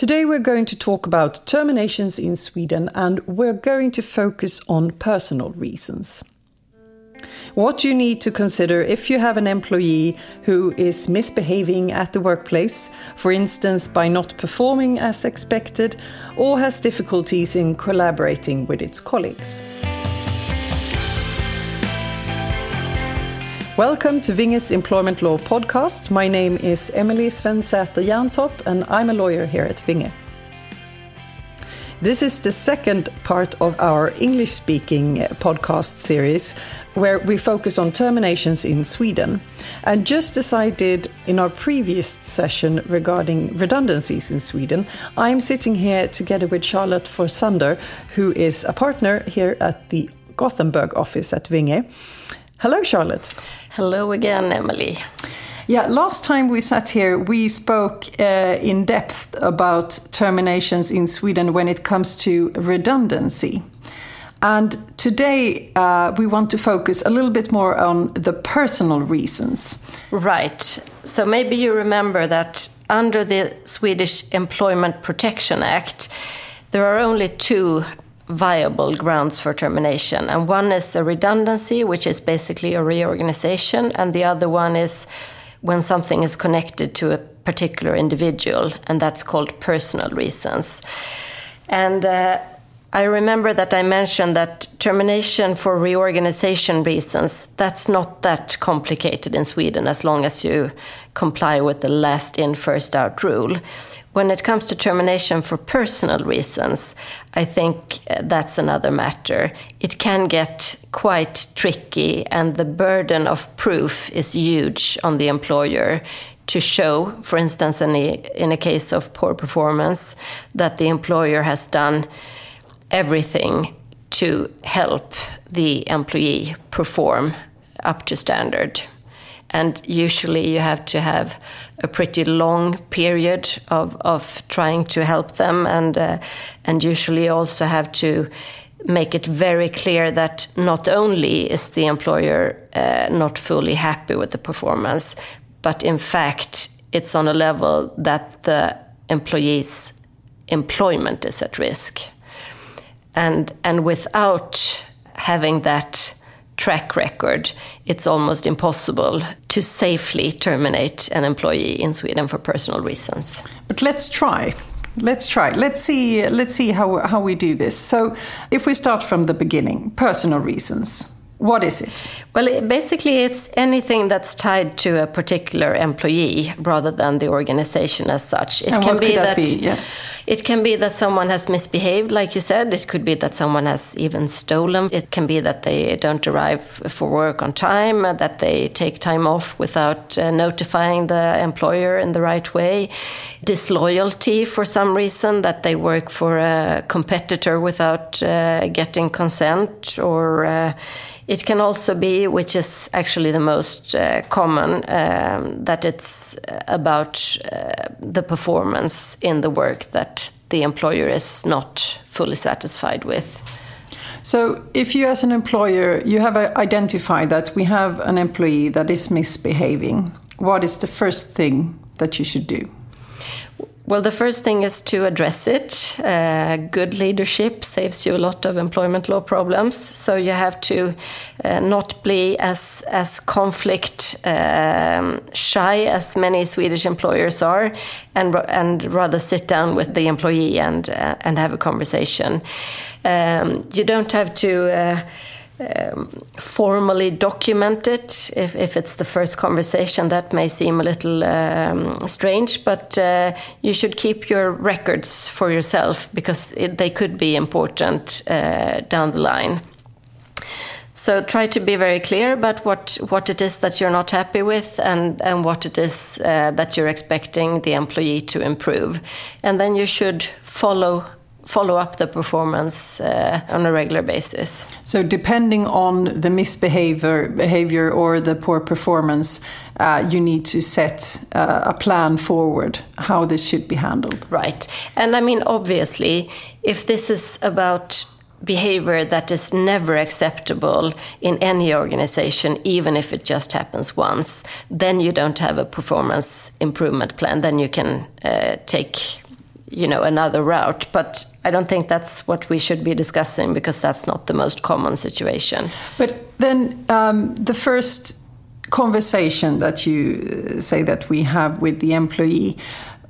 Today we're going to talk about terminations in Sweden and we're going to focus on personal reasons. What you need to consider if you have an employee who is misbehaving at the workplace, for instance, by not performing as expected, or has difficulties in collaborating with its colleagues. Welcome to Vinge's Employment Law Podcast. My name is Emily Svensäter Jantop, and I'm a lawyer here at Vinge. This is the second part of our English speaking uh, podcast series where we focus on terminations in Sweden. And just as I did in our previous session regarding redundancies in Sweden, I'm sitting here together with Charlotte Forsander, who is a partner here at the Gothenburg office at Vinge. Hello, Charlotte. Hello again, Emily. Yeah, last time we sat here, we spoke uh, in depth about terminations in Sweden when it comes to redundancy. And today uh, we want to focus a little bit more on the personal reasons. Right. So maybe you remember that under the Swedish Employment Protection Act, there are only two viable grounds for termination. And one is a redundancy, which is basically a reorganization, and the other one is when something is connected to a particular individual, and that's called personal reasons. And uh, I remember that I mentioned that termination for reorganization reasons, that's not that complicated in Sweden as long as you comply with the last in, first out rule when it comes to termination for personal reasons, I think uh, that's another matter. It can get quite tricky, and the burden of proof is huge on the employer to show, for instance, in a, in a case of poor performance, that the employer has done everything to help the employee perform up to standard and usually you have to have a pretty long period of, of trying to help them. And uh, and usually also have to make it very clear that not only is the employer uh, not fully happy with the performance but in fact it's on a level that the employee's employment is at risk. And and without having that track record, it's almost impossible to safely terminate an employee in Sweden for personal reasons. But let's try. Let's try. Let's see. Let's see how how we do this. So, if we start from the beginning, personal reasons. What is it? Well, basically, it's anything that's tied to a particular employee rather than the organization as such. It and can be that, that be? Yeah. it can be that someone has misbehaved, like you said. It could be that someone has even stolen. It can be that they don't arrive for work on time, that they take time off without uh, notifying the employer in the right way. Disloyalty for some reason, that they work for a competitor without uh, getting consent or. Uh, it can also be, which is actually the most uh, common, um, that it's about uh, the performance in the work that the employer is not fully satisfied with. So, if you, as an employer, you have identified that we have an employee that is misbehaving, what is the first thing that you should do? Well, the first thing is to address it. Uh, good leadership saves you a lot of employment law problems. So you have to uh, not be as as conflict um, shy as many Swedish employers are, and and rather sit down with the employee and uh, and have a conversation. Um, you don't have to uh, um, formally document it. If, if, it's the first conversation, that may seem a little um, strange, but uh, you should keep your records for yourself because it, they could be important uh, down the line. So try to be very clear about what, what it is that you're not happy with and, and what it is uh, that you're expecting the employee to improve. And then you should follow follow up the performance uh, on a regular basis. So, depending on the misbehavior behavior or the poor performance, uh, you need to set uh, a plan forward how this should be handled. Right, and I mean, obviously, if this is about behavior that is never acceptable in any organization, even if it just happens once, then you don't have a performance improvement plan. Then you can uh, take you know another route but i don't think that's what we should be discussing because that's not the most common situation but then um, the first conversation that you uh, say that we have with the employee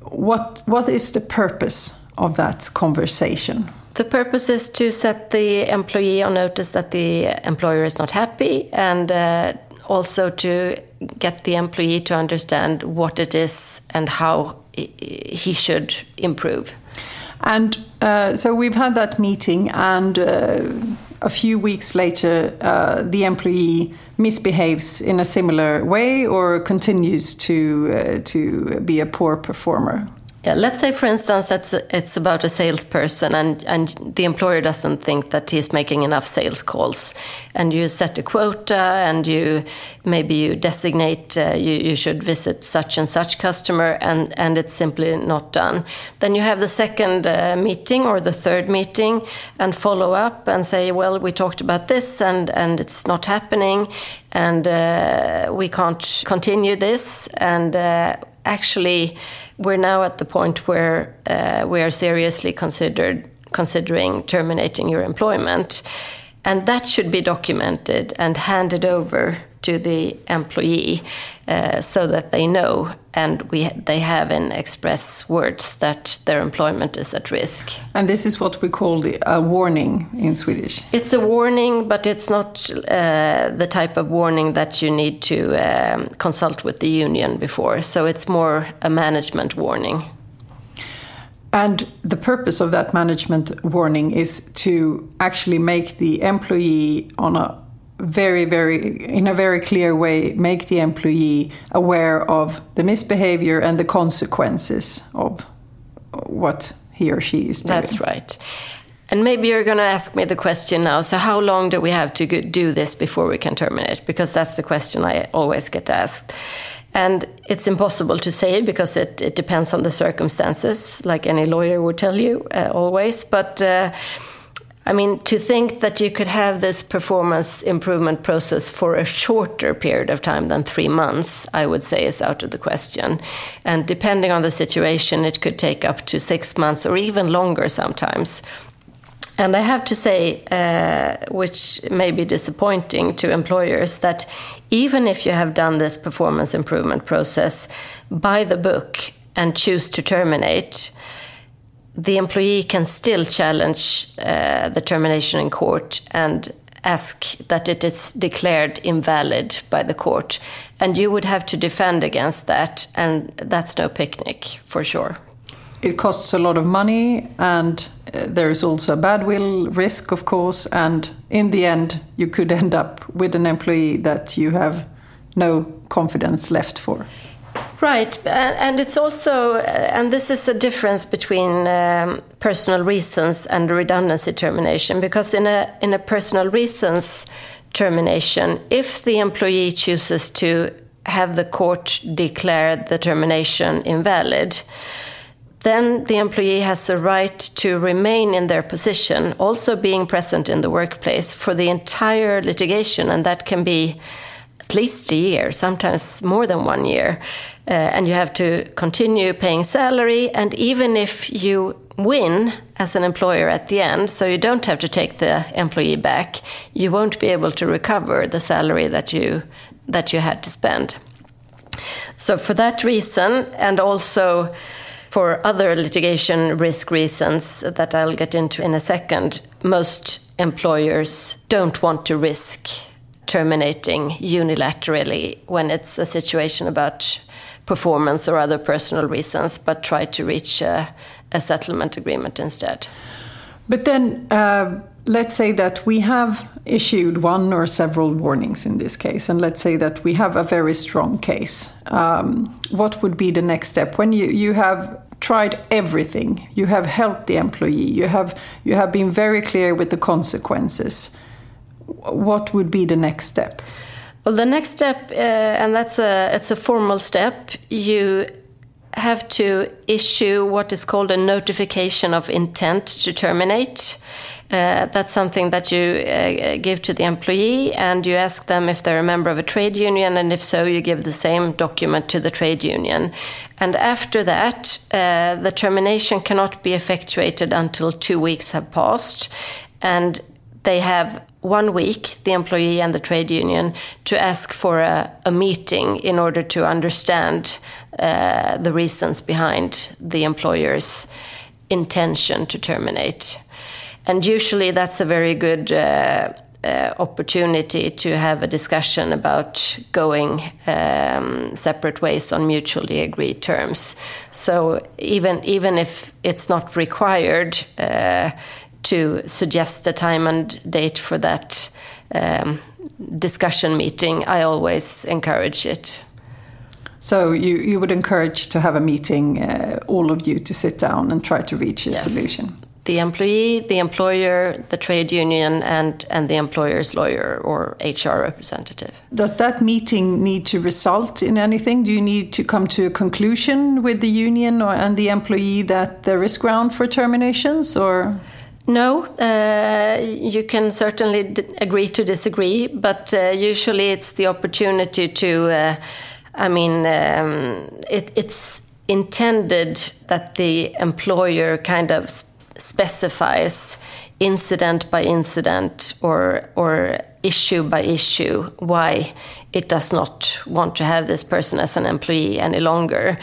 what what is the purpose of that conversation the purpose is to set the employee on notice that the employer is not happy and uh, also to get the employee to understand what it is and how he should improve. And uh, so we've had that meeting, and uh, a few weeks later, uh, the employee misbehaves in a similar way or continues to uh, to be a poor performer. Yeah, let's say, for instance, that it's about a salesperson and, and the employer doesn't think that he's making enough sales calls. And you set a quota and you maybe you designate uh, you, you should visit such and such customer and, and it's simply not done. Then you have the second uh, meeting or the third meeting and follow up and say, well, we talked about this and, and it's not happening and uh, we can't continue this. And uh, actually, we're now at the point where uh, we are seriously considered considering terminating your employment, and that should be documented and handed over to the employee uh, so that they know and we, they have in express words that their employment is at risk. And this is what we call the, a warning in Swedish. It's a warning, but it's not uh, the type of warning that you need to um, consult with the union before. So it's more a management warning. And the purpose of that management warning is to actually make the employee on a very very in a very clear way make the employee aware of the misbehavior and the consequences of what he or she is doing. That's right. And maybe you're going to ask me the question now. So, how long do we have to do this before we can terminate? Because that's the question I always get asked. And it's impossible to say because it, it depends on the circumstances, like any lawyer would tell you uh, always. But uh, I mean, to think that you could have this performance improvement process for a shorter period of time than three months, I would say is out of the question. And depending on the situation, it could take up to six months or even longer sometimes. And I have to say, uh, which may be disappointing to employers, that even if you have done this performance improvement process by the book and choose to terminate, the employee can still challenge uh, the termination in court and ask that it is declared invalid by the court. And you would have to defend against that, and that's no picnic for sure. It costs a lot of money, and uh, there is also a badwill risk, of course. And in the end, you could end up with an employee that you have no confidence left for. Right, and it's also, uh, and this is a difference between um, personal reasons and redundancy termination, because in a in a personal reasons termination, if the employee chooses to have the court declare the termination invalid, then the employee has the right to remain in their position, also being present in the workplace for the entire litigation, and that can be at least a year, sometimes more than one year. Uh, and you have to continue paying salary. And even if you win as an employer at the end, so you don't have to take the employee back, you won't be able to recover the salary that you that you had to spend. So for that reason, and also for other litigation risk reasons that I'll get into in a second, most employers don't want to risk terminating unilaterally when it's a situation about performance or other personal reasons, but try to reach a, a settlement agreement instead. But then, uh, let's say that we have issued one or several warnings in this case, and let's say that we have a very strong case. Um, what would be the next step when you, you have tried everything? You have helped the employee. You have you have been very clear with the consequences. What would be the next step? Well, the next step, uh, and that's a it's a formal step. You have to issue what is called a notification of intent to terminate. Uh, that's something that you uh, give to the employee, and you ask them if they're a member of a trade union, and if so, you give the same document to the trade union. And after that, uh, the termination cannot be effectuated until two weeks have passed, and they have one week, the employee and the trade union, to ask for a, a meeting in order to understand uh, the reasons behind the employer's intention to terminate. And usually that's a very good uh, uh, opportunity to have a discussion about going um, separate ways on mutually agreed terms. So even even if it's not required uh, to suggest a time and date for that um, discussion meeting, I always encourage it. So you, you would encourage to have a meeting, uh, all of you, to sit down and try to reach a yes. solution the employee, the employer, the trade union, and, and the employer's lawyer or HR representative. Does that meeting need to result in anything? Do you need to come to a conclusion with the union or, and the employee that there is ground for terminations or? No, uh, you can certainly agree to disagree, but uh, usually it's the opportunity to. Uh, I mean, um, it, it's intended that the employer kind of specifies incident by incident or or issue by issue why it does not want to have this person as an employee any longer.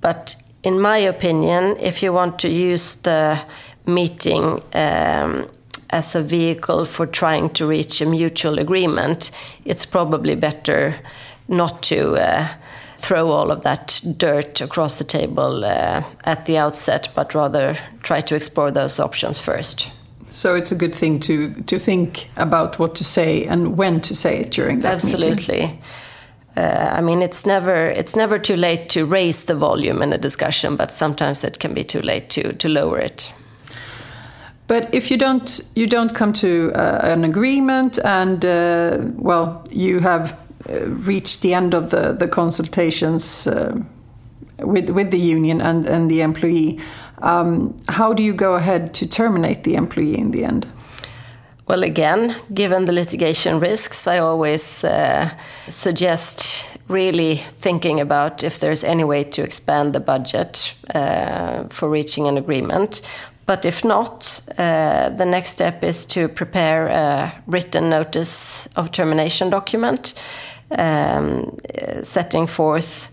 But in my opinion, if you want to use the meeting um, as a vehicle for trying to reach a mutual agreement, it's probably better not to. Uh, throw all of that dirt across the table uh, at the outset, but rather try to explore those options first. So it's a good thing to to think about what to say and when to say it during that meeting. Absolutely. Uh, I mean, it's never it's never too late to raise the volume in a discussion, but sometimes it can be too late to to lower it. But if you don't you don't come to uh, an agreement, and uh, well, you have uh, reached the end of the the consultations uh, with with the union and and the employee, um, how do you go ahead to terminate the employee in the end? Well, again, given the litigation risks, I always uh, suggest really thinking about if there's any way to expand the budget uh, for reaching an agreement. But if not, uh, the next step is to prepare a written notice of termination document um, setting forth.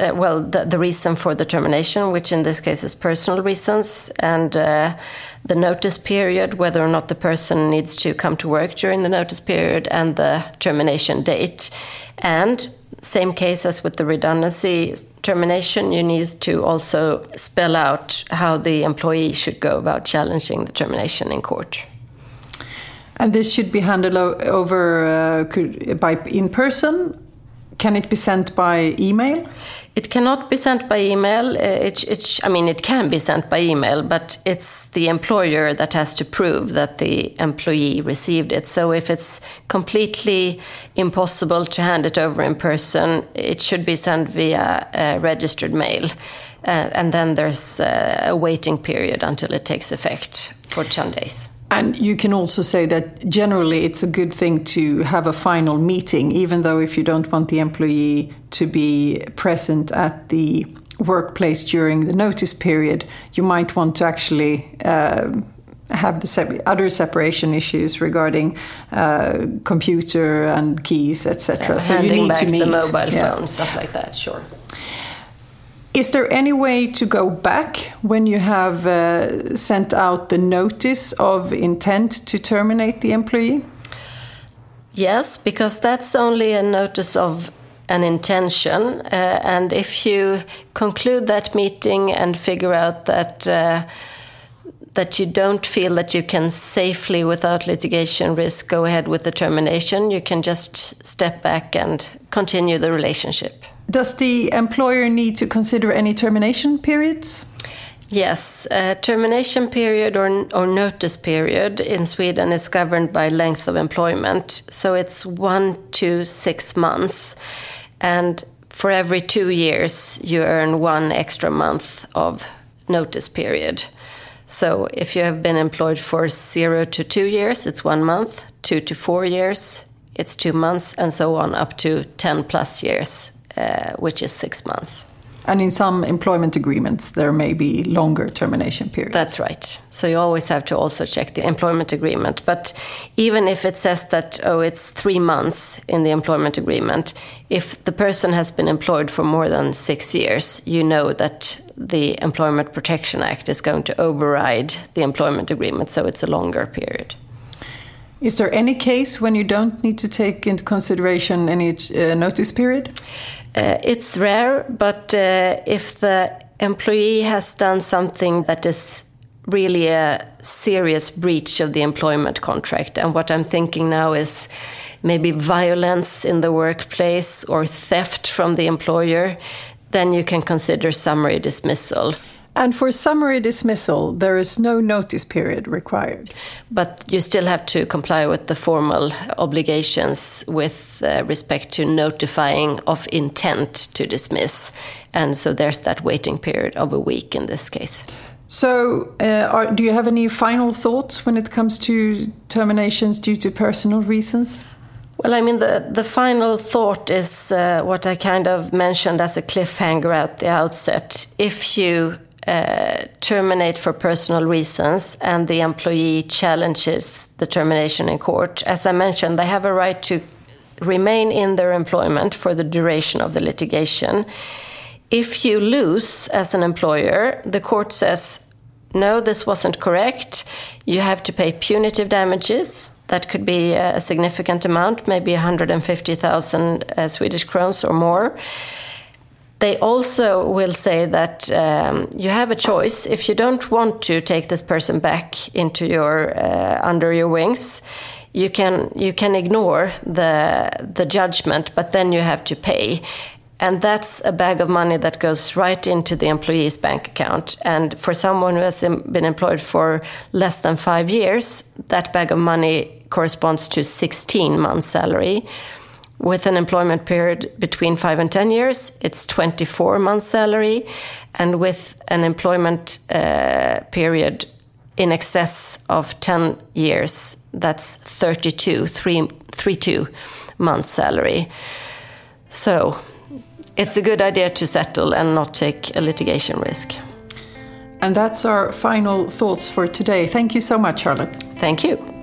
Uh, well, the, the, reason for the termination, which in this case is personal reasons, and uh, the notice period, whether or not the person needs to come to work during the notice period, and the termination date. And same case as with the redundancy termination, you need to also spell out how the employee should go about challenging the termination in court. And this should be handled over uh, by in person. Can it be sent by email? It cannot be sent by email. Uh, it, it, I mean, it can be sent by email, but it's the employer that has to prove that the employee received it. So if it's completely impossible to hand it over in person, it should be sent via registered mail. Uh, and then there's uh, a waiting period until it takes effect for 10 days. And you can also say that generally it's a good thing to have a final meeting, even though if you don't want the employee to be present at the workplace during the notice period, you might want to actually. Uh, have the se other separation issues regarding uh, computer and keys, etc. Yeah, so you need to meet the mobile yeah. phone, stuff like that. Sure. Is there any way to go back when you have uh, sent out the notice of intent to terminate the employee? Yes, because that's only a notice of an intention. Uh, and if you conclude that meeting and figure out that uh, that you don't feel that you can safely, without litigation risk, go ahead with the termination, you can just step back and continue the relationship. Does the employer need to consider any termination periods? Yes, uh, termination period or, or notice period in Sweden is governed by length of employment. So it's one to six months. And for every two years, you earn one extra month of notice period. So if you have been employed for zero to two years, it's one month, two to four years, it's two months, and so on up to 10 plus years, which is six months. And in some employment agreements, there may be longer termination periods. That's right. So you always have to also check the employment agreement. But even if it says that, oh, it's three months in the employment agreement, if the person has been employed for more than six years, you know that the Employment Protection Act is going to override the employment agreement, so it's a longer period. Is there any case when you don't need to take into consideration any uh, notice period? Uh, it's rare, but uh, if the employee has done something that is really a serious breach of the employment contract, and what I'm thinking now is maybe violence in the workplace or theft from the employer, then you can consider summary dismissal. And for summary dismissal, there is no notice period required. But you still have to comply with the formal obligations with uh, respect to notifying of intent to dismiss. And so there's that waiting period of a week in this case. So, uh, are, do you have any final thoughts when it comes to terminations due to personal reasons? Well, I mean, the, the final thought is uh, what I kind of mentioned as a cliffhanger at the outset. If you uh, terminate for personal reasons and the employee challenges the termination in court, as I mentioned, they have a right to remain in their employment for the duration of the litigation. If you lose as an employer, the court says, no, this wasn't correct. You have to pay punitive damages. That could be a significant amount, maybe 150,000 uh, Swedish crowns or more they also will say that um, you have a choice. If you don't want to take this person back into your uh, under your wings you can you can ignore the the judgment but then you have to pay. And that's a bag of money that goes right into the employee's bank account. And for someone who has been employed for less than 5 years that bag of money corresponds to 16 months salary with an employment period between five and 10 years, it's 24 months' salary. And with an employment uh, period in excess of 10 years, that's 32, three, three two months' salary. So it's a good idea to settle and not take a litigation risk. And that's our final thoughts for today. Thank you so much, Charlotte. Thank you.